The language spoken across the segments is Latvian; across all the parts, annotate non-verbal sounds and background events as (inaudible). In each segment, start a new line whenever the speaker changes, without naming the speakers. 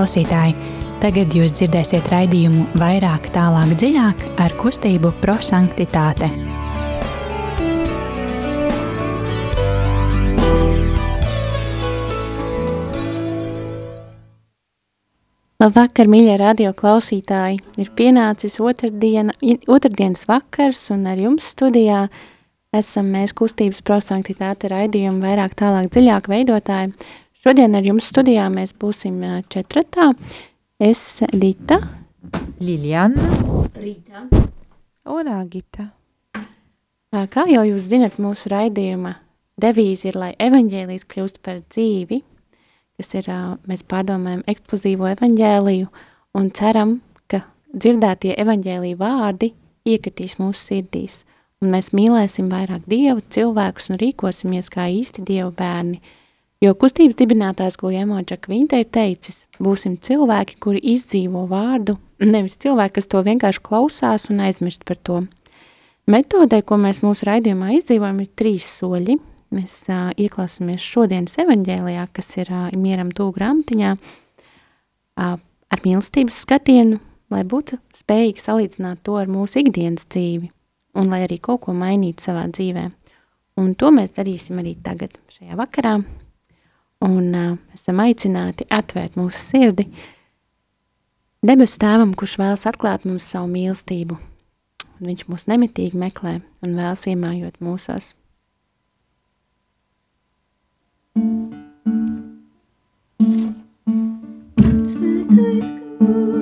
klausītāji! Tagad jūs dzirdēsiet raidījumu vairāk, tālāk, dziļāk ar kustību prosanktitāte.
Labvakar, mīļie radio klausītāji! Ir pienācis otrdiena, otrdienas vakars un ar jums studijā esam mēs kustības prosanktitāte raidījumu vairāk tālāk dziļāk veidotāji Šodien ar jums studijā mēs būsim četratā. Es, Dita,
Liljana,
Rīta.
Un Agita.
Kā jau jūs zinat, mūsu raidījuma devīze ir, lai evaņģēlijs kļūst par dzīvi, kas ir, mēs pārdomājam eksplozīvo evaņģēliju un ceram, ka dzirdētie evaņģēlija vārdi iekritīs mūsu sirdīs, un mēs mīlēsim vairāk Dievu, cilvēkus un rīkosimies kā īsti Dievu bērni – Jo kustības dibinātājs Guljēmo Džakvinte ir teicis, būsim cilvēki, kuri izdzīvo vārdu, nevis cilvēki, kas to vienkārši klausās un aizmirst par to. Metodē, ko mēs mūsu raidījumā izdzīvojam, ir trīs soļi. Mēs uh, ieklausāmies šodienas evaņģēlijā, kas ir uh, mieram tū grāmatiņā, uh, ar mīlestības skatienu, lai būtu spējīgi salīdzināt to ar mūsu ikdienas dzīvi un lai arī kaut ko mainītu savā dzīvē. Un to mēs darīsim arī tagad, šajā vakarā, un uh, esam aicināti atvērt mūsu sirdi debesu tēvam, kurš vēlas atklāt mums savu mīlestību. Un viņš mūs nemitīgi meklē un vēlas iemājot mūsos.
Svētais gars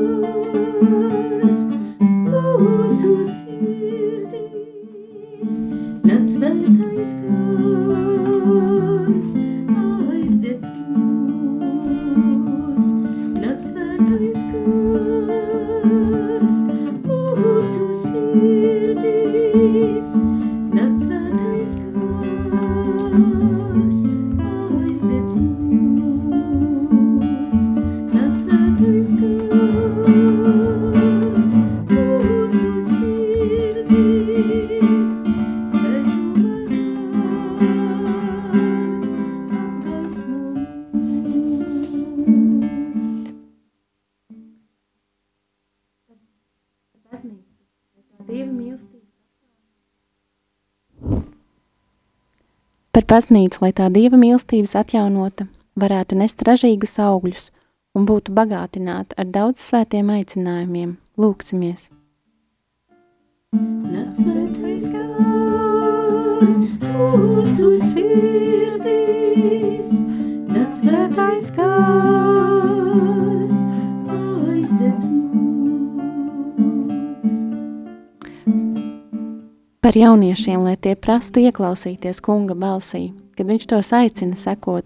Par baznīcu, lai tā dieva mīlestības atjaunota, varētu nest ražīgus augļus un būtu bagātināta ar daudz svētiem aicinājumiem, lūksimies.
Nāc svētais gars mūsu sirdīs, nāc svētais gars
Par jauniešiem, lai tie prastu ieklausīties kunga balsī, kad viņš tos aicina sekot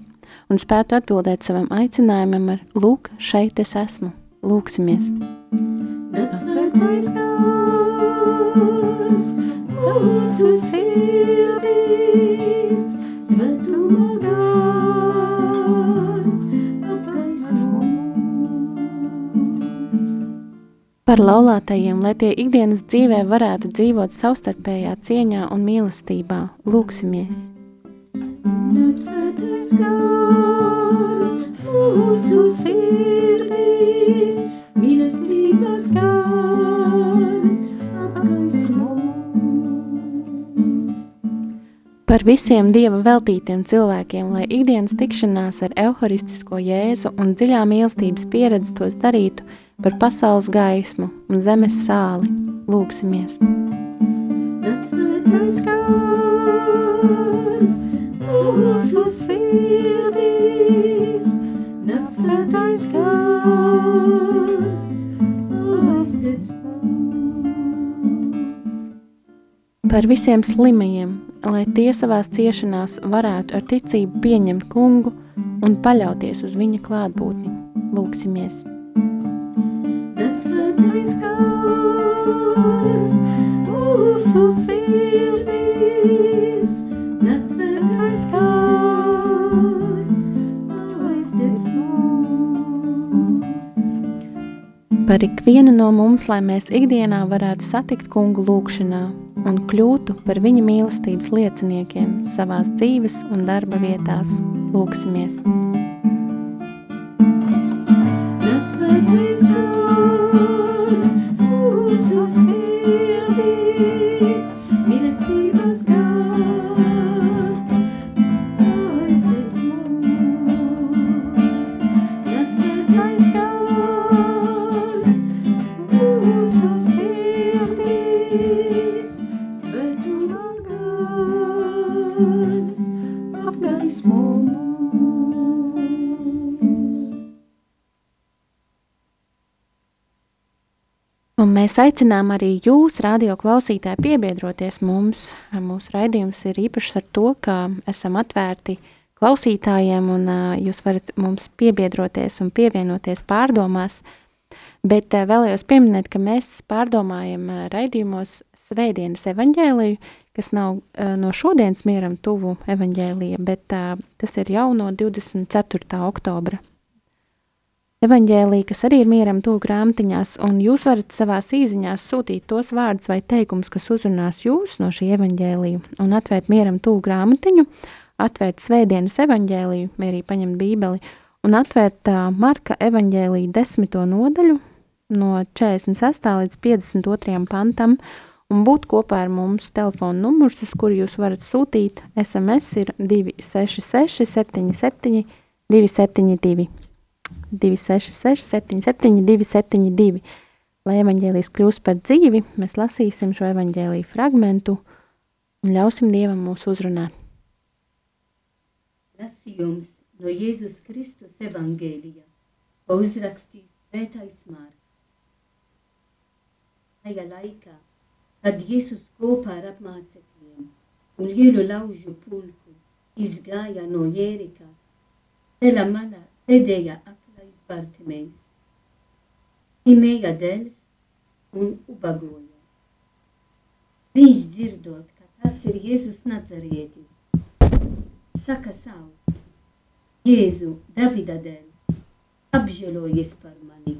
un spētu atbildēt savam aicinājumam ar Lūk, šeit es esmu, lūksimies.
Nāc svētais gars mūsu sirdīs,
Par laulātajiem, lai tie ikdienas dzīvē varētu dzīvot savstarpējā cieņā un mīlestībā, lūksimies.
Nāc svētais gars mūsu sirdīs, mīlestības gars apgaismo mūs.
Par visiem Dieva veltītiem cilvēkiem, lai ikdienas tikšanās ar evharistisko jēzu un dziļā mīlestības pieredzi tos darītu par pasaules gaismu un zemes sāli, lūksimies.
Mūsu sirdīs, nāc svētais gars aizdedz mūs.
Par visiem slimajiem, lai tie savās ciešanās varētu ar ticību pieņemt kungu un paļauties uz viņa klātbūtni, lūksimies. Par ikvienu no mums, lai mēs ikdienā varētu satikt kungu lūgšanā un kļūtu par viņa mīlestības lieciniekiem savās dzīves un darba vietās, lūksimies. Mēs aicinām arī jūs, radio klausītāji, piebiedroties mums. Mūsu raidījums ir īpašs ar to, ka esam atvērti klausītājiem, un jūs varat mums piebiedroties un pievienoties pārdomās. Bet vēlējos pieminēt, ka mēs pārdomājam raidījumos Svētdienas evaņģēliju, kas nav no šodienas mieram tuvu evaņģēlija, bet tas ir jau no 24. oktobra evaņģēlī, kas arī ir mieram tuvu grāmatiņās, un jūs varat savās īziņās sūtīt tos vārdus vai teikumus, kas uzrunās jūs no šī evaņģēlija, un atvērt mieram tuvu grāmatiņu, atvērt svētdienas evaņģēliju, vai arī paņemt bībeli, un atvērt uh, Marka evaņģēliju desmito nodaļu no 46. līdz 52. pantam, un būt kopā ar mums telefona numurs, uz kuru jūs varat sūtīt SMS ir 266 77 272. 266, 77, 272. Lai evanģēlijas kļūst par dzīvi, mēs lasīsim šo evanģēliju fragmentu un ļausim Dievam mūs uzrunāt.
Lasījums no Jēzus Kristus evangēlija, ko uzrakstīs Svētais Mārks. Tajā laikā, kad Jēzus kopā ar apmācekļiem un lielu laužu pulku izgāja no Jērikas, ceļa malā sēdēja aklais Bartimejs. Timēja dēls un ubagoja. Viņš dzirdot, ka tas ir Jēzus Nazarietis. Saka savu, Jēzu, Davida dēls, apžēlojies par mani.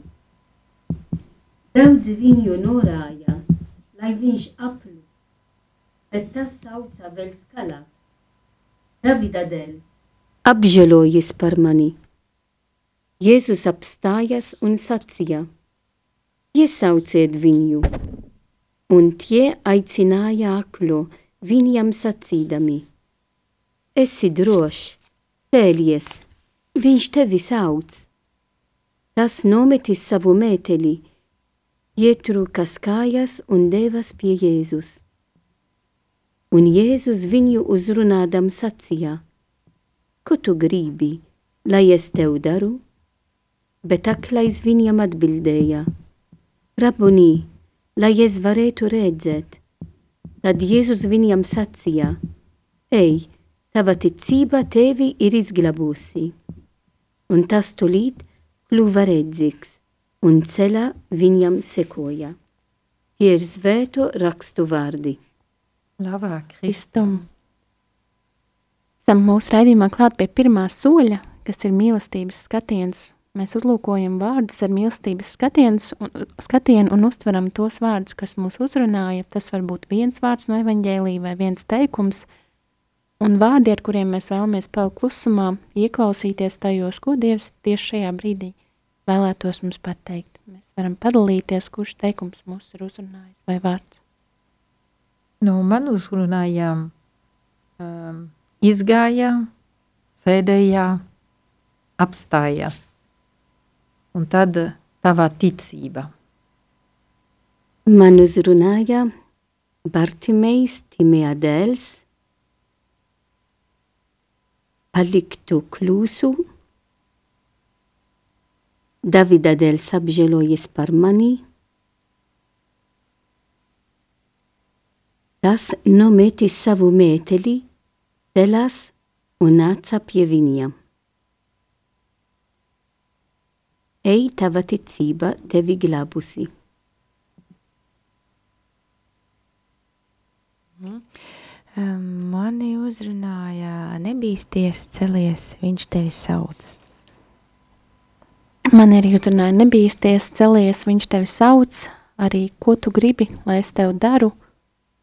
Daudzi viņu norāja, lai viņš aplu, bet tas sauca vēl skalāk. Davida dēls, apžēlojies par mani. Jēzus apstājas un sacīja: Iesauciet viņu! Un tie aicināja aklo viņam sacīdami: Esi drošs, cēlies, viņš tevi sauc. Tas nometis savu mēteli, ietrukas kājas un devas pie Jēzus. Un Jēzus viņu uzrunādam sacīja: Ko tu gribi, lai es tev daru? Bet aklais viņam atbildēja: Rabunī, lai es varētu redzēt. Tad Jēzus viņam sacīja: Ej, tava ticība tevi ir izglābusi. Un tas tulīt kļuva redzīgs, un ceļā viņam sekoja. Tie ir svēto rakstu vārdi.
Lavā Kristum.
Kristum. Esam mūsu raidījumā klāt pie pirmā soļa, kas ir mīlestības skatiens. Mēs uzlūkojam vārdus ar mīlestības un, skatienu un uztveram tos vārdus, kas mūs uzrunāja. Tas var būt viens vārds no evaņģēlī vai viens teikums, un vārdi, ar kuriem mēs vēlamies palikt klusumā, ieklausīties tajos, ko Dievs tieši šajā brīdī vēlētos mums pateikt. Mēs varam padalīties, kurš teikums mūs ir uzrunājis vai vārds.
Nu, man uzrunāja, um, izgāja, sēdēja, apstājās. Un tad tava ticība.
Man uzrunāja Bartimejs Timea dēls, paliktu klusu, Davida dēls apžēlojies par mani, tas nometis savu mēteli, ceļās un nāca pie viņiem. Tava ticība tevi glābusi.
Mani uzrunāja, nebīsties, celies, viņš tevi sauc.
Man arī uzrunāja, nebīsties, celies, viņš tevi sauc, arī ko tu gribi, lai es tev daru,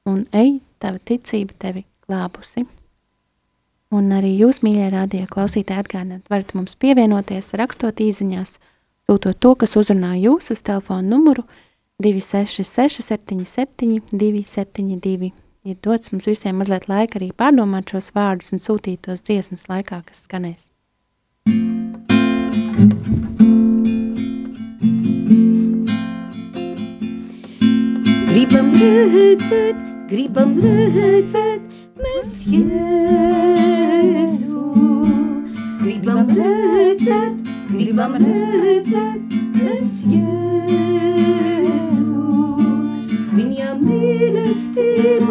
un ej, tava ticība tevi glābusi. Un arī jūs, mīļie rādījie klausītāji, atgādināt, varat mums pievienoties, rakstot īziņās, sūtot to, kas uzrunā jūs uz telefonu numuru 266 77 272. Ir dots mums visiem mazliet laika arī pārdomāt šos vārdus un sūtīt tos dziesmas laikā, kas skanēs.
Gribam redzēt, gribam redzēt, mēs Jēzu. Gribam redzēt, gribam redzēt, es jēzu, viņa mīlestību.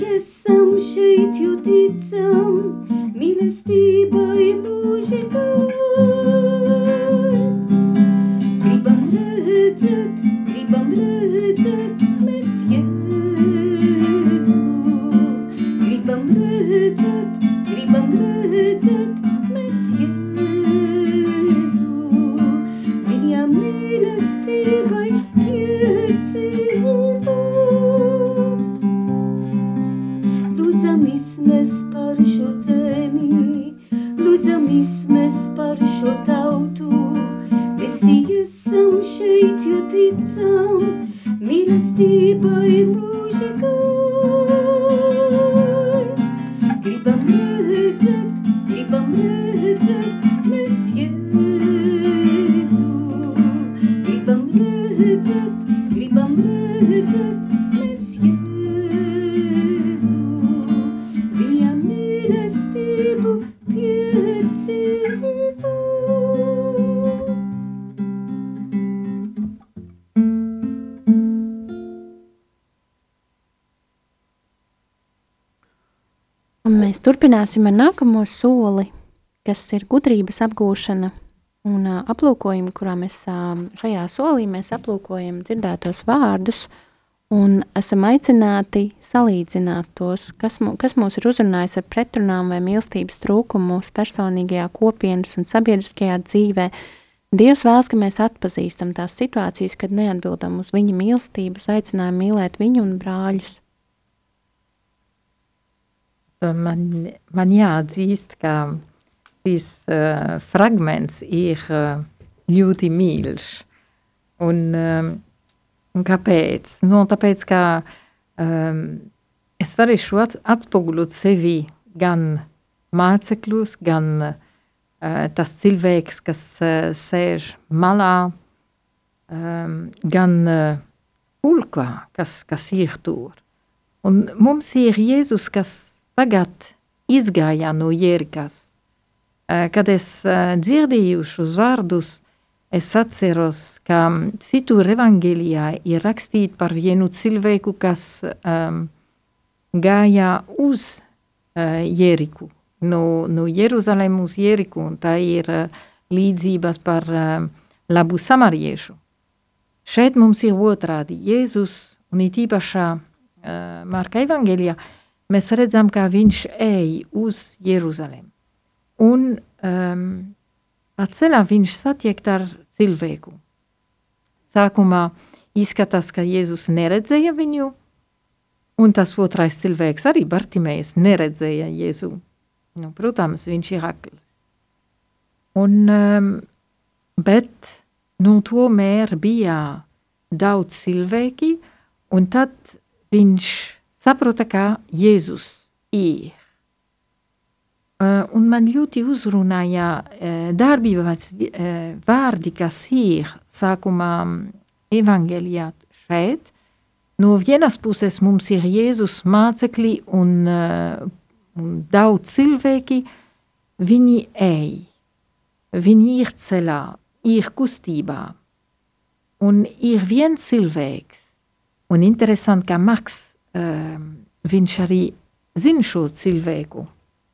Mile sem še itjuticam, mile sti. Mēs
turpināsim ar nākamo soli, kas ir gudrības apgūšana un ā, aplūkojumi, kurā mēs ā, šajā solī mēs aplūkojam dzirdētos vārdus un esam aicināti salīdzināt tos, kas, mū, kas mūs ir uzrunājis ar pretrunām vai mīlestības trūkumu mūsu personīgajā kopienas un sabiedriskajā dzīvē. Dievs vēlas, ka mēs atpazīstam tās situācijas, kad neatbildam uz viņa mīlestību, uz aicinājumu mīlēt viņu un brāļus.
Man, man jāatzīst, ka šis uh, fragments ir uh, ļoti mīļš. Un, um, un kāpēc? Nu, tāpēc, ka um, es varēšu at, atspoguļot sevi gan mācekļus, gan uh, tas cilvēks, kas uh, sēž malā, um, gan uh, pulkā, kas, kas ir tur. Un mums ir Jēzus, kas tagad izgāja no Jērikas. Kad es dzirdēju šos vārdus, es atceros, ka citur evangelijā ir rakstīts par vienu cilvēku, kas um, gāja uz uh, Jēriku, no, no Jeruzalem uz Jēriku, un tā ir uh, līdzības par uh, labu samariešu. Šeit mums ir otrādi Jēzus, un it īpašā uh, Marka evangelijā, mēs redzam, kā viņš ej uz Jeruzalem. Un um, ceļā viņš satiek ar cilvēku. Sākumā izskatās, ka Jēzus neredzēja viņu, un tas otrais cilvēks arī Bartimējs neredzēja Jēzu. Nu, protams, viņš ir akls. Un, um, bet nu, tomēr bija daudz cilvēki, un tad viņš saprota, ka Jēzus ir. Uh, un man ļoti uzrunāja uh, darbības uh, vārdi, kas ir sākumā evangelijā šeit. No vienas puses mums ir Jēzus mācekļi un, un daudz cilvēki, viņi ej, viņi ir ceļā, ir kustībā. Un ir viens cilvēks, un interesanti, ka Maks, uh, viņš arī zina šo cilvēku.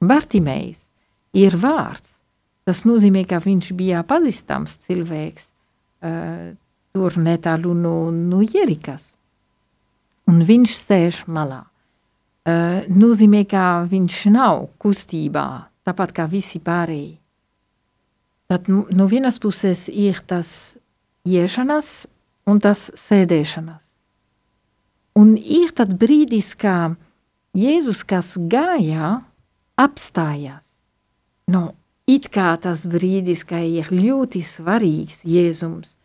Bartimējs ir vārds. Tas nozīmē, ka viņš bija pazīstams cilvēks uh, tur netālu no, no Jerikas. Un viņš sēž malā. Uh, nozīmē, ka viņš nav kustībā, tāpat kā visi pārējie. Tad no vienas puses ir tas iešanas un tas sēdēšanas. Un ir tad brīdis, kā Jēzus, kas gāja, apstājās. Nu, it kā tas brīdis, ka ir ļoti svarīgs Jēzums,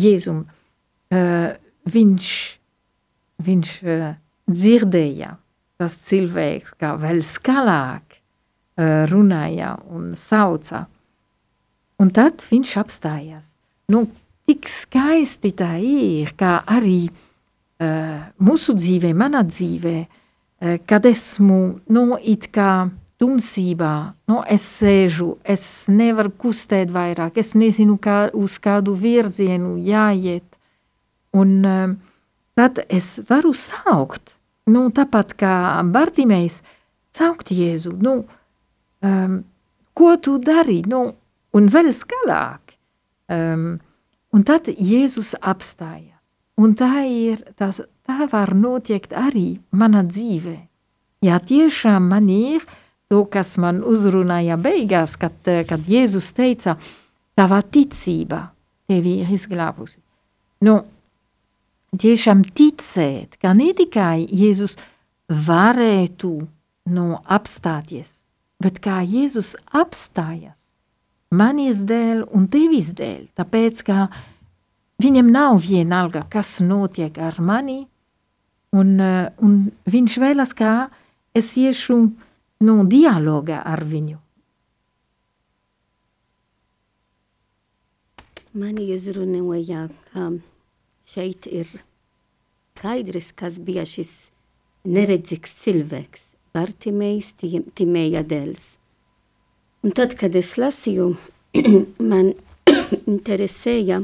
Jēzum, uh, viņš, viņš uh, dzirdēja tas cilvēks, kā vēl skalāk uh, runāja un sauca. Un tad viņš apstājās. Nu, tik skaisti tā ir, kā arī uh, mūsu dzīvē, manā dzīvē, uh, kad esmu, nu, it kā tumsībā, nu, es sēžu, es nevaru kustēt vairāk, es nezinu, kā uz kādu virzienu jāiet, un uh, tad es varu saukt, nu, tāpat kā Bartimējs, saukt Jēzu, nu, um, ko tu dari, nu, un vēl skalāk. Um, un tad Jēzus apstājās. Un tā ir, tas, tā var notiekt arī mana dzīvē. Ja tiešām man ir to, kas man uzrunāja beigās, kad, kad Jēzus teica, tava ticība tevi ir izglābusi. Nu, tiešām ticēt, ka ne tikai Jēzus varētu nu, apstāties, bet kā Jēzus apstājas manis dēļ un tevis dēļ, tāpēc, ka viņam nav vienalga, kas notiek ar mani, un, un viņš vēlas, kā es iešu nu, dialogā ar viņu.
Mani izrunāja, ka šeit ir skaidrs, kas bija šis neredzīgs cilvēks, Bartimējs Timēja dēls. Un tad, kad es lasīju, (clears throat) man (clears throat) interesēja,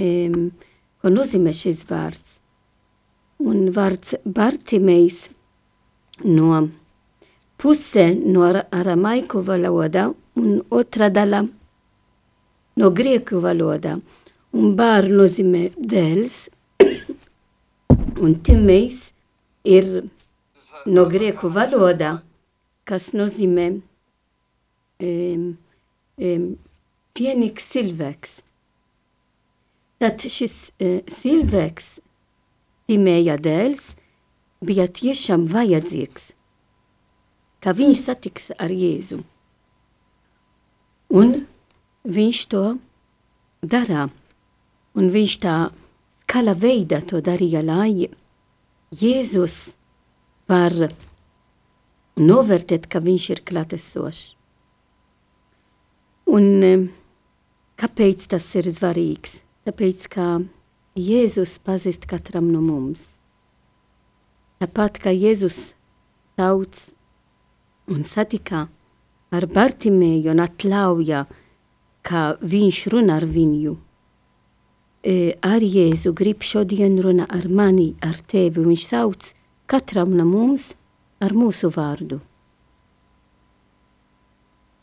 ko nozīmē šis vārds. Un vārds Bartimējs no puse no aramaiku valoda un otra daļa no grieku valoda. Un bār nozīmē dēls, (coughs) un timējs ir no grieku valoda, kas nozīmē um, um, cienīgs cilvēks. Tad šis uh, cilvēks, timēja dēls, bija tiešām vajadzīgs, ka viņš satiks ar Jēzu. Un viņš to darā. Un viņš tā skala veidā to darīja, lai Jēzus var novērtēt, ka viņš ir klātesošs. Un eh, kāpēc tas ir svarīgs? Tāpēc, ka Jēzus pazīst katram no mums. Tāpat kā Jēzus tauts un satikā ar Bartimēju un atļauja, ka viņš runā ar viņu e, ar Jēzu grib šodien runā ar mani, ar tevi. Viņš sauc katram no mums ar mūsu vārdu.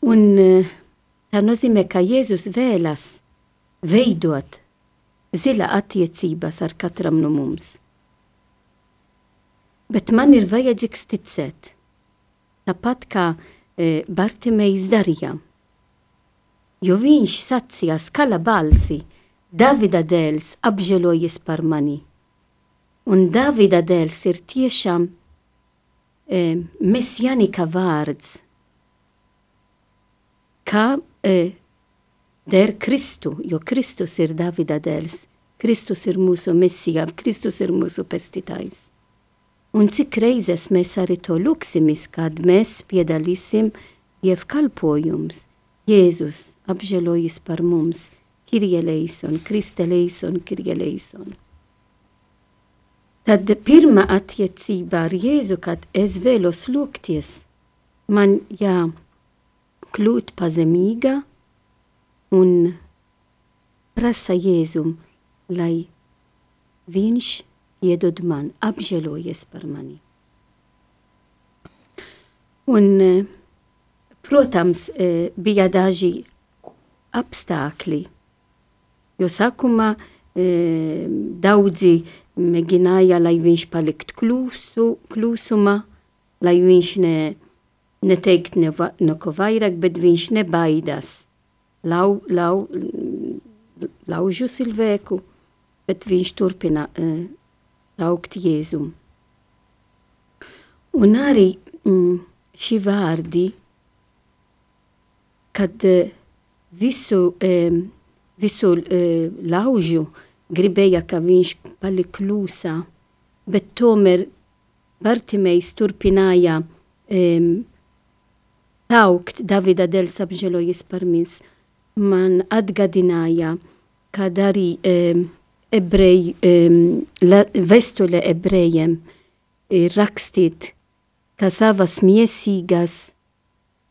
Un e, tā nozīmē, ka Jēzus vēlas veidot zila attiecības ar katram no mums. Bet man ir vajadzīgs ticēt, tāpat kā e, Bartimejs darīja. Jo viņš sacīja skala balsi, Davida dēls apžēlojies par mani. Un Davida dēls ir tiešām e, mesjanika vārds, kā e, der Kristu, jo Kristus ir Davida dēls. Kristus ir mūsu mesija, Kristus ir mūsu pestītājs. Un cik reizes mēs arī to lūksimies, kad mēs piedalīsim dievkalpojums. Jēzus apžēlojas par mums, Kirje leison, Kriste leison, Kirje leison. Tad pirmā attiecība ar Jēzu, kad es vēlos lūgties, man jākļūt pazemīga un prasa Jēzum, lai viņš iedod man, apžēlojies par mani. Un, protams, bija daži apstākļi, Jo sākumā e, daudzi mēģināja, lai viņš paliktu klusu, klusumā, lai viņš ne, neteikt neko ne vairāk, bet viņš nebaidās. Lau, lau, laužu cilvēku, bet viņš turpina e, saukt Jēzum. Un arī mm, šī vārdi, kad eh, visu, eh, visu eh, laužu gribēja, ka viņš paliek klusā, bet tomēr Bartimejs turpināja um, taukt Davida dēļ apžēlojies par mums. Man atgādināja, kad arī um, ebreju, um, vēstule ebrejiem ir rakstīt, ka savas miesīgas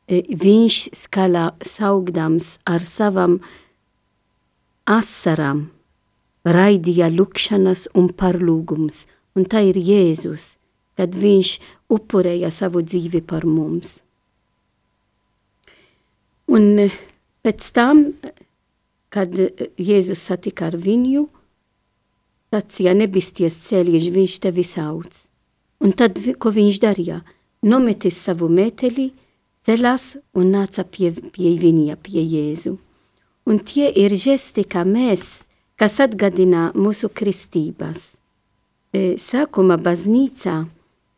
e, viņš skalā saugdams ar savam asarām raidīja lukšanas un parlūgums, un tā ir Jēzus, kad viņš upurēja savu dzīvi par mums. Un pēc tam, kad Jēzus satika ar viņu, sacīja, nebisties ceļš, viņš tevi sauc. Un tad, ko viņš darīja? Nometis savu meteli, celās un nāca pie, pie viņa, pie Jēzu. Un tie ir žesti, kā mēs, kas atgādina mūsu kristības. Sākuma baznīcā,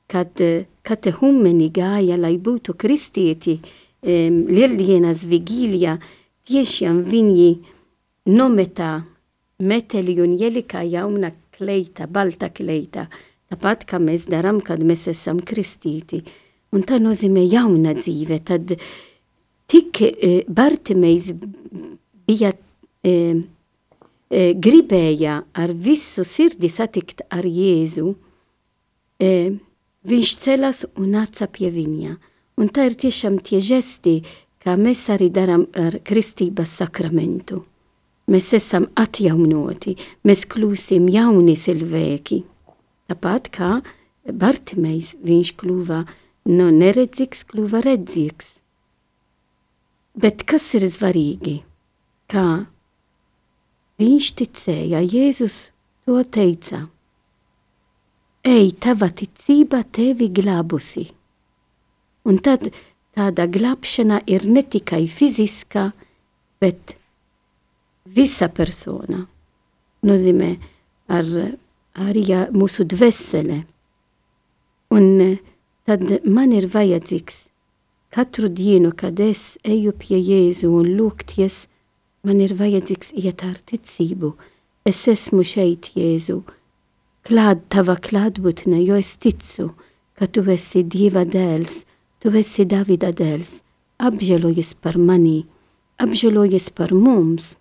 kad katehumeni gāja, lai būtu kristieti, lieldienas vigīlijā, tiešām viņi nometa meteli un ielika jauna kleita, balta kleita, tāpat kā mēs darām, kad mēs esam kristīti. Un tā nozīmē jauna dzīve. Tad tik e, Bartimejs bija e, e, gribēja ar visu sirdi satikt ar Jēzu, e, viņš celas un nāca pie viņa. Un tā ir tiešām tie žesti, kā mēs arī darām ar kristības sakramentu. Mēs esam atjaunoti, mēs kļūsim jauni cilvēki. Tāpat kā Bartimejs, viņš kļuva no neredzīgs, kļuva redzīgs. Bet kas ir svarīgi? Kā viņš ticēja, Jēzus to teica. Ej, tava ticība tevi glābusi. Un tad tāda glābšana ir ne tikai fiziskā, bet visa persona. Nozīmē ar arī mūsu dvēsele. Un e, tad man ir vajadzīgs katru dienu, kad es eju pie Jēzu un lūgties, man ir vajadzīgs iet ar ticību. Es esmu šeit, Jēzu, klāt tava klātbūtne, jo es ticu, ka tu esi Dieva dēls, tu esi Davida dēls, apžēlojies par mani, apžēlojies par mums.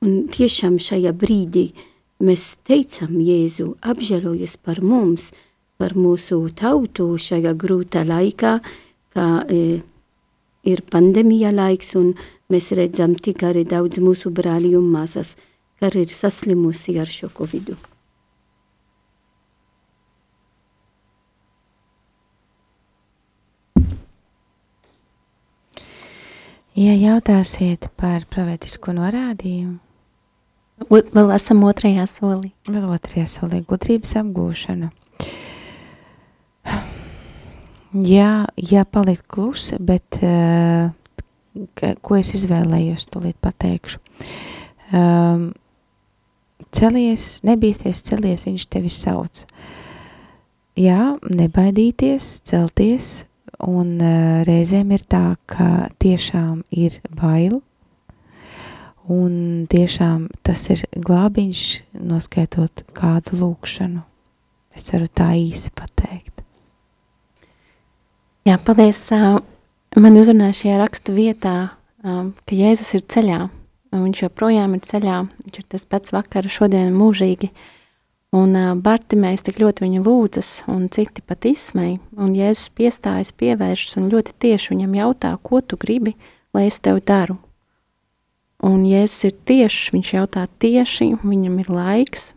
Un tiešām šajā brīdī, Mēs teicam, Jēzu, apžēlojies par mums, par mūsu tautu šajā grūtā laikā, kā e, ir pandēmija laiks, un mēs redzam tik arī daudz mūsu brāļi un māsas, kas ir saslimusi ar šo covidu.
Ja jautāsiet par pravētisko norādījumu,
Vēl esam otrajā solī.
Vēl otrajā solī - gudrības apgūšana. Jā, jā palikt klusi, bet uh, ko es izvēlējos, tūlīt pateikšu. Um, celies, nebīsties, celies, viņš tevi sauc. Jā, nebaidīties, celties, un uh, reizēm ir tā, ka tiešām ir bail, Un tiešām tas ir glābiņš, noskaitot kādu lūkšanu. Es varu tā īsi pateikt.
Jā, paldies. Man uzrunāja šajā rakstu vietā, ka Jēzus ir ceļā, un viņš joprojām ir ceļā. Viņš ir tas pats vakara, šodien mūžīgi. Un Bartimējs tik ļoti viņu lūdzas, un citi pat izsmēja. Un Jēzus piestājas, pievēršas un ļoti tieši viņam jautā, ko tu gribi, lai es tev daru. Un Jēzus ir tiešs, viņš jautā tieši, viņam ir laiks,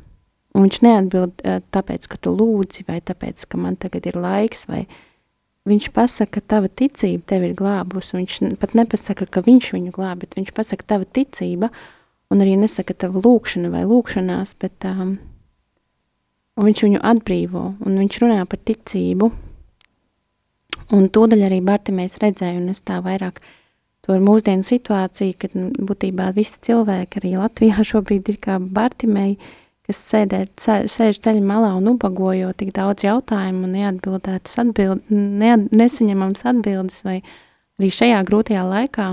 un viņš neatbild tāpēc, ka tu lūdzi, vai tāpēc, ka man tagad ir laiks, vai viņš pasaka, ka tava ticība tevi ir glābus, un viņš pat nepasaka, ka viņš viņu glāb, bet viņš pasaka tava ticība, un arī nesaka tava lūkšana vai lūkšanās, bet um, un viņš viņu atbrīvo, un viņš runā par ticību, un tūdaļ arī Bartimējs redzēja, un es tā vairāk to ir mūsdienu situācija, kad nu, būtībā visi cilvēki, arī Latvijā (laughs) šobrīd ir kā Bartimēji, kas sēdēt, sēž ceļa malā un ubagojo tik daudz jautājumu un neatbildētas atbild, neat, nesaņemams atbildes vai arī šajā grūtajā laikā,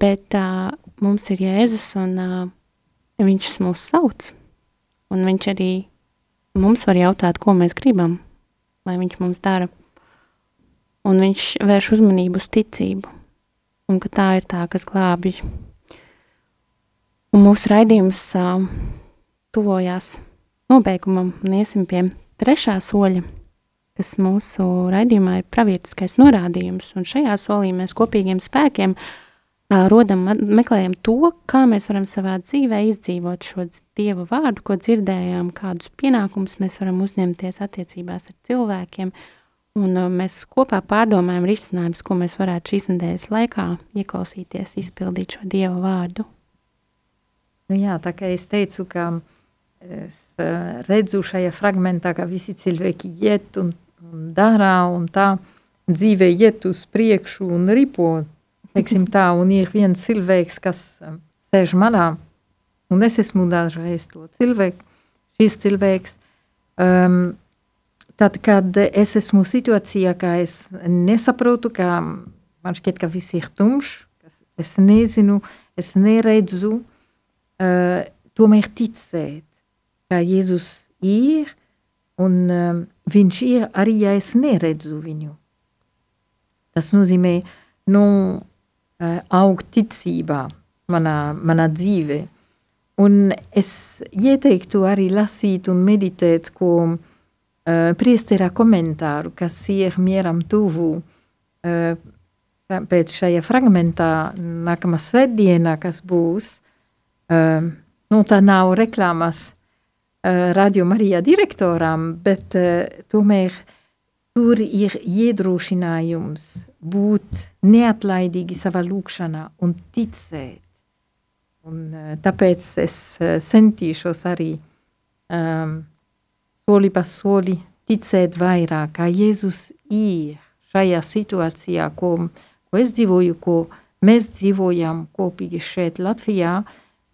bet uh, mums ir Jēzus un uh, viņš mūs sauc, un viņš arī mums var jautāt, ko mēs gribam, lai viņš mums dara, un viņš vērš uzmanību uz ticību, un ka tā ir tā, kas glābj. Un mūsu raidījums uh, tuvojās nobeigumam un iesim pie trešā soļa, kas mūsu raidījumā ir pravietiskais norādījums. Un šajā solī mēs kopīgiem spēkiem uh, rodam, meklējam to, kā mēs varam savā dzīvē izdzīvot šo Dieva vārdu, ko dzirdējām, kādus pienākumus mēs varam uzņemties attiecībās ar cilvēkiem. Un mēs kopā pārdomājam risinājumus, ko mēs varētu šīs nedēļas laikā ieklausīties, izpildīt šo Dieva vārdu.
Nu jā, tā kā es teicu, ka es redzu šajā fragmentā, ka visi cilvēki iet un, un dara, un tā dzīve iet uz priekšu un ripo, teiksim tā, un ir viens cilvēks, kas um, sēž manā, un es esmu dažreiz to cilvēku, šis cilvēks, um, tad, kad es esmu situācijā, ka es nesaprotu, ka man šķiet, ka viss ir tumšs, es nezinu, es neredzu, uh, tomēr ticēt, kā Jēzus ir, un um, viņš ir arī, ja es neredzu viņu. Tas nozīmē, nu, uh, augt ticībā manā, manā dzīvē. Un es ieteiktu arī lasīt un meditēt, ko uh, priesterā komentāru, kas ir mieram tuvu, uh, pēc šajā fragmentā nākamā svētdienā, kas būs, uh, nu, tā nav reklāmas Eh, Radio Marija direktoram, bet uh, tomēr tur ir iedrošinājums būt neatlaidīgi savā lūkšanā un ticēt. Un, uh, tāpēc es uh, centīšos arī um, soli pa soli ticēt vairāk, kā Jēzus ir šajā situācijā, ko, ko es dzīvoju, ko mēs dzīvojam kopīgi šeit Latvijā,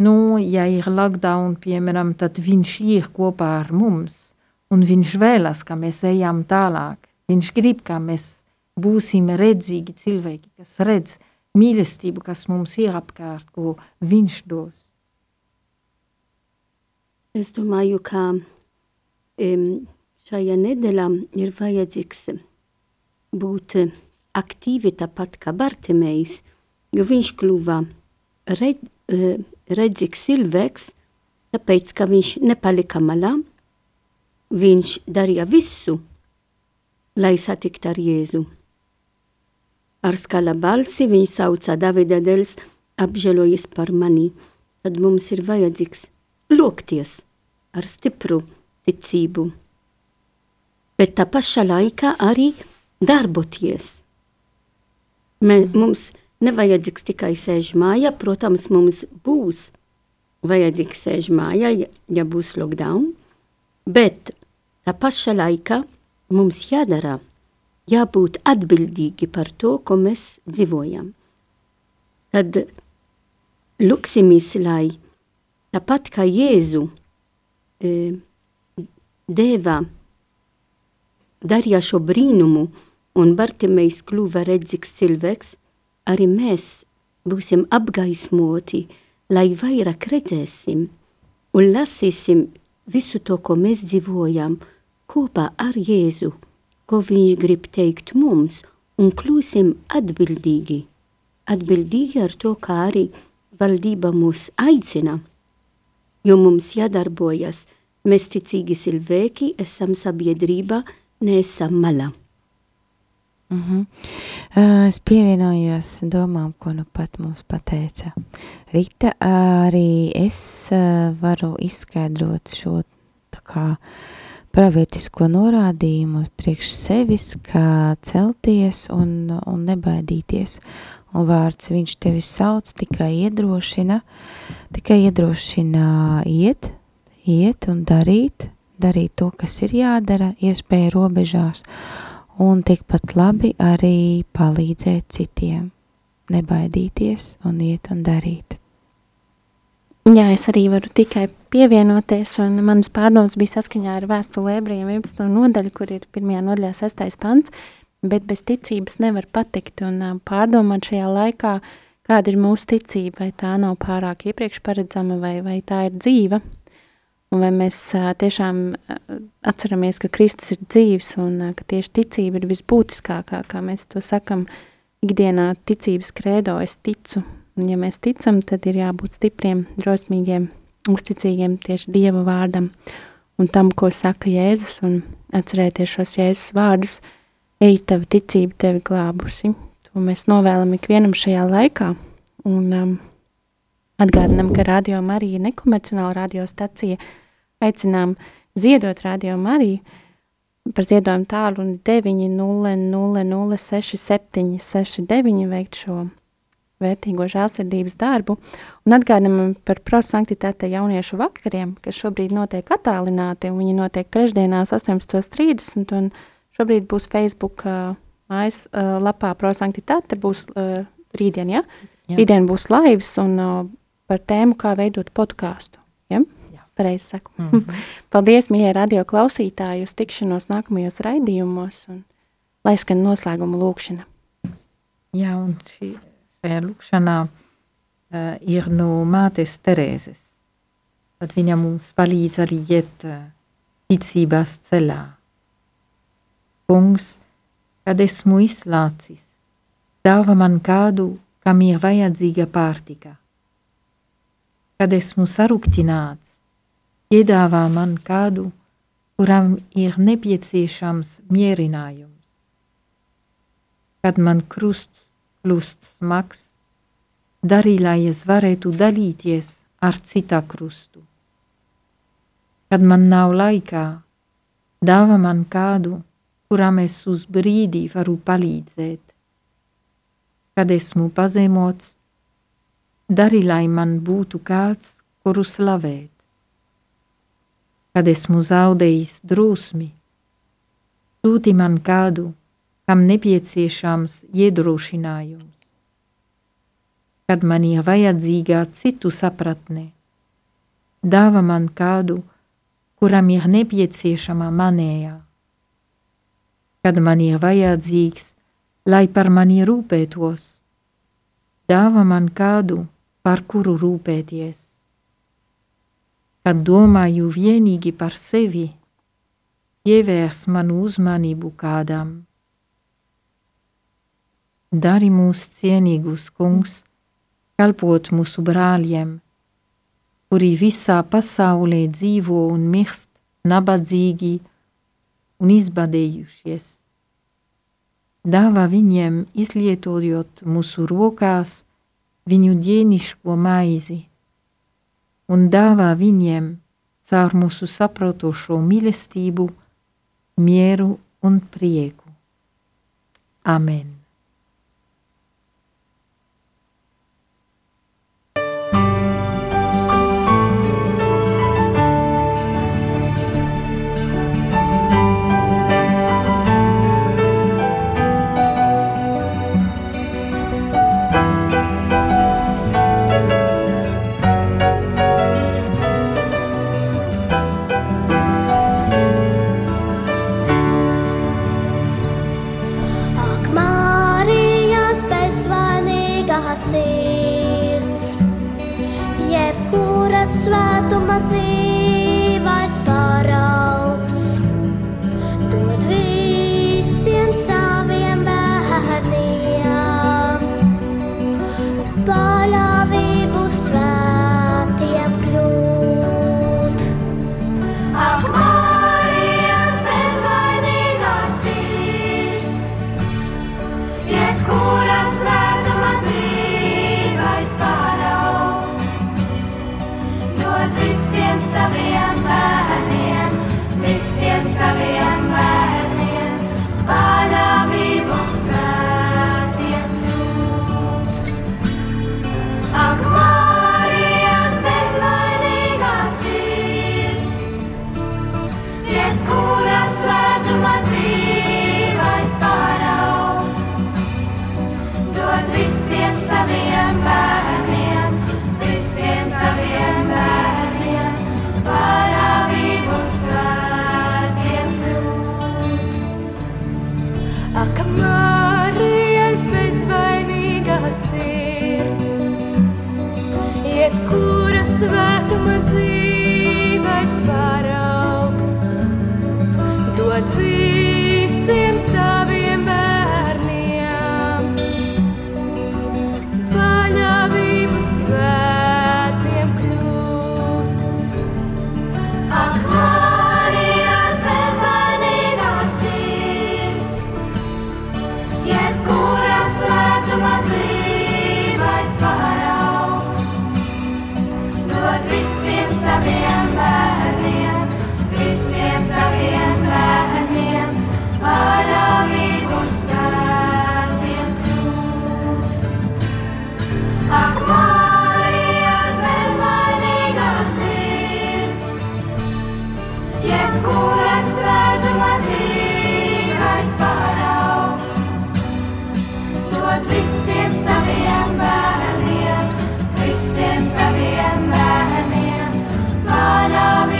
Nu, ja ir lockdown, piemēram, tad viņš ir kopā ar mums, un viņš vēlas, ka mēs ejam tālāk. Viņš grib, ka mēs būsim redzīgi cilvēki, kas redz mīlestību, kas mums ir apkārt, ko viņš dos.
Es domāju, ka um, šajā nedēļā ir vajadzīgs būt aktīvi tāpat kā Bartimējs, jo viņš kļuva red, uh, redzīgs cilvēks, tāpēc, ka viņš nepalika malā, viņš darīja visu, lai satiktu ar Jēzu. Ar skala balsi viņš sauca Davida dēls, apžēlojies par mani, tad mums ir vajadzīgs lūgties ar stipru ticību. Bet tā pašā laikā arī darboties. Mē, mums nevajadzīgs tikai sēž mājā. Protams, mums būs vajadzīgs sēž mājā, ja, ja būs lockdown, bet tā paša laikā mums jādara, jābūt atbildīgi par to, ko mēs dzīvojam. Tad lūksimies, lai tāpat kā Jēzu e, deva darīja šo brīnumu, un Bartimejs kļuva redzīgs cilvēks, arī mēs būsim apgaismoti, lai vairāk redzēsim un lasīsim visu to, ko mēs dzīvojam kopā ar Jēzu, ko viņš grib teikt mums, un kļūsim atbildīgi. Atbildīgi ar to, kā arī valdība mūs aicina, jo mums jādarbojas. Mēs ticīgi cilvēki esam sabiedrība, neesam malā.
Uh -huh. uh, es pievienojos domām, ko nu pat mums pateica Rita. Arī es uh, varu izskaidrot šo tā kā pravietisko norādījumu priekš sevis, kā celties un, un nebaidīties. Un vārds viņš tevi sauc, tikai iedrošina, tikai iedrošina iet, iet un darīt, darīt to, kas ir jādara, iespēja robežās un tikpat labi arī palīdzēt citiem, nebaidīties un iet un darīt.
Jā, es arī varu tikai pievienoties, un manas pārdomas bija saskaņā ar vēstuli ebrejiem 11. nodaļu, kur ir pirmajā nodaļā sestais pants, bet bez ticības nevar patikt, un pārdomāt šajā laikā, kāda ir mūsu ticība, vai tā nav pārāk iepriekš paredzama, vai, vai tā ir dzīva, un vai mēs tiešām atceramies, ka Kristus ir dzīvs, un ka tieši ticība ir visbūtiskākā, kā mēs to sakam ikdienā ticības krēdo, es ticu, Un, ja mēs ticam, tad ir jābūt stipriem, drosmīgiem, uzticīgiem tieši Dieva vārdam un tam, ko saka Jēzus, un atcerēties šos Jēzus vārdus, ej, tava ticība tevi glābusi. To mēs novēlam ikvienam šajā laikā, un um, atgādinam, ka Radio Marija ir nekomercionāla radiostacija, aicinām ziedot Radio Mariju, par ziedojumu tālu un 900-06769 veikt šo vērtīgo žēlsirdības darbu un atgādinām par prosanktitāte jauniešu vakariem, kas šobrīd notiek attālināti, un viņi notiek trešdienās 18.30, un šobrīd būs Facebook uh, mājas uh, lapā prosanktitāte, būs uh, rītdien, ja? Jā. Rītdien būs laivs un uh, par tēmu, kā veidot podkāstu. Ja? Pareizi saku. Mm -hmm. (laughs) Paldies, mīļie radio klausītāji, uz tikšanos nākamajos raidījumos, un lai skan noslēguma lūkšana.
Jā, un šī šajā lūkšanā uh, ir no mātes Terēzes. Tad viņa mums palīdz arī iet uh, ticības ceļā. Kungs, kad esmu izslācis, dāva man kādu, kam ir vajadzīga pārtika. Kad esmu saruktināts, piedāvā man kādu, kuram ir nepieciešams mierinājums. Kad man krusts kļūst smags, darī, lai es varētu dalīties ar cita krustu. Kad man nav laikā, dāvā man kādu, kuram es uz brīdi varu palīdzēt. Kad esmu pazemots, dari, lai man būtu kāds, kuru slavēt. Kad esmu zaudējis drusmi, sūti man kādu, kam nepieciešams iedrošinājums. Kad man ir vajadzīga citu sapratne, dāva man kādu, kuram ir nepieciešama manējā. Kad man ir vajadzīgs, lai par mani rūpētos, dāva man kādu, par kuru rūpēties. Kad domāju vienīgi par sevi, pievērs manu uzmanību kādam Dari mūs cienīgus, kungs, kalpot mūsu brāļiem, kuri visā pasaulē dzīvo un mirst, nabadzīgi un izbadējušies. Dāvā viņiem, izlietojot mūsu rokās, viņu dienišķo maizi, un dāvā viņiem caur mūsu saprotošo mīlestību, mieru un prieku. Amen!
saviem bērniem, visiem saviem bērniem, paļāvību svētiem kļūt. Ak, Marijas bezvainīgā sirds, jebkura svētuma dzīve. Dod visiem saviem bērniem, visiem saviem bērniem, manāvību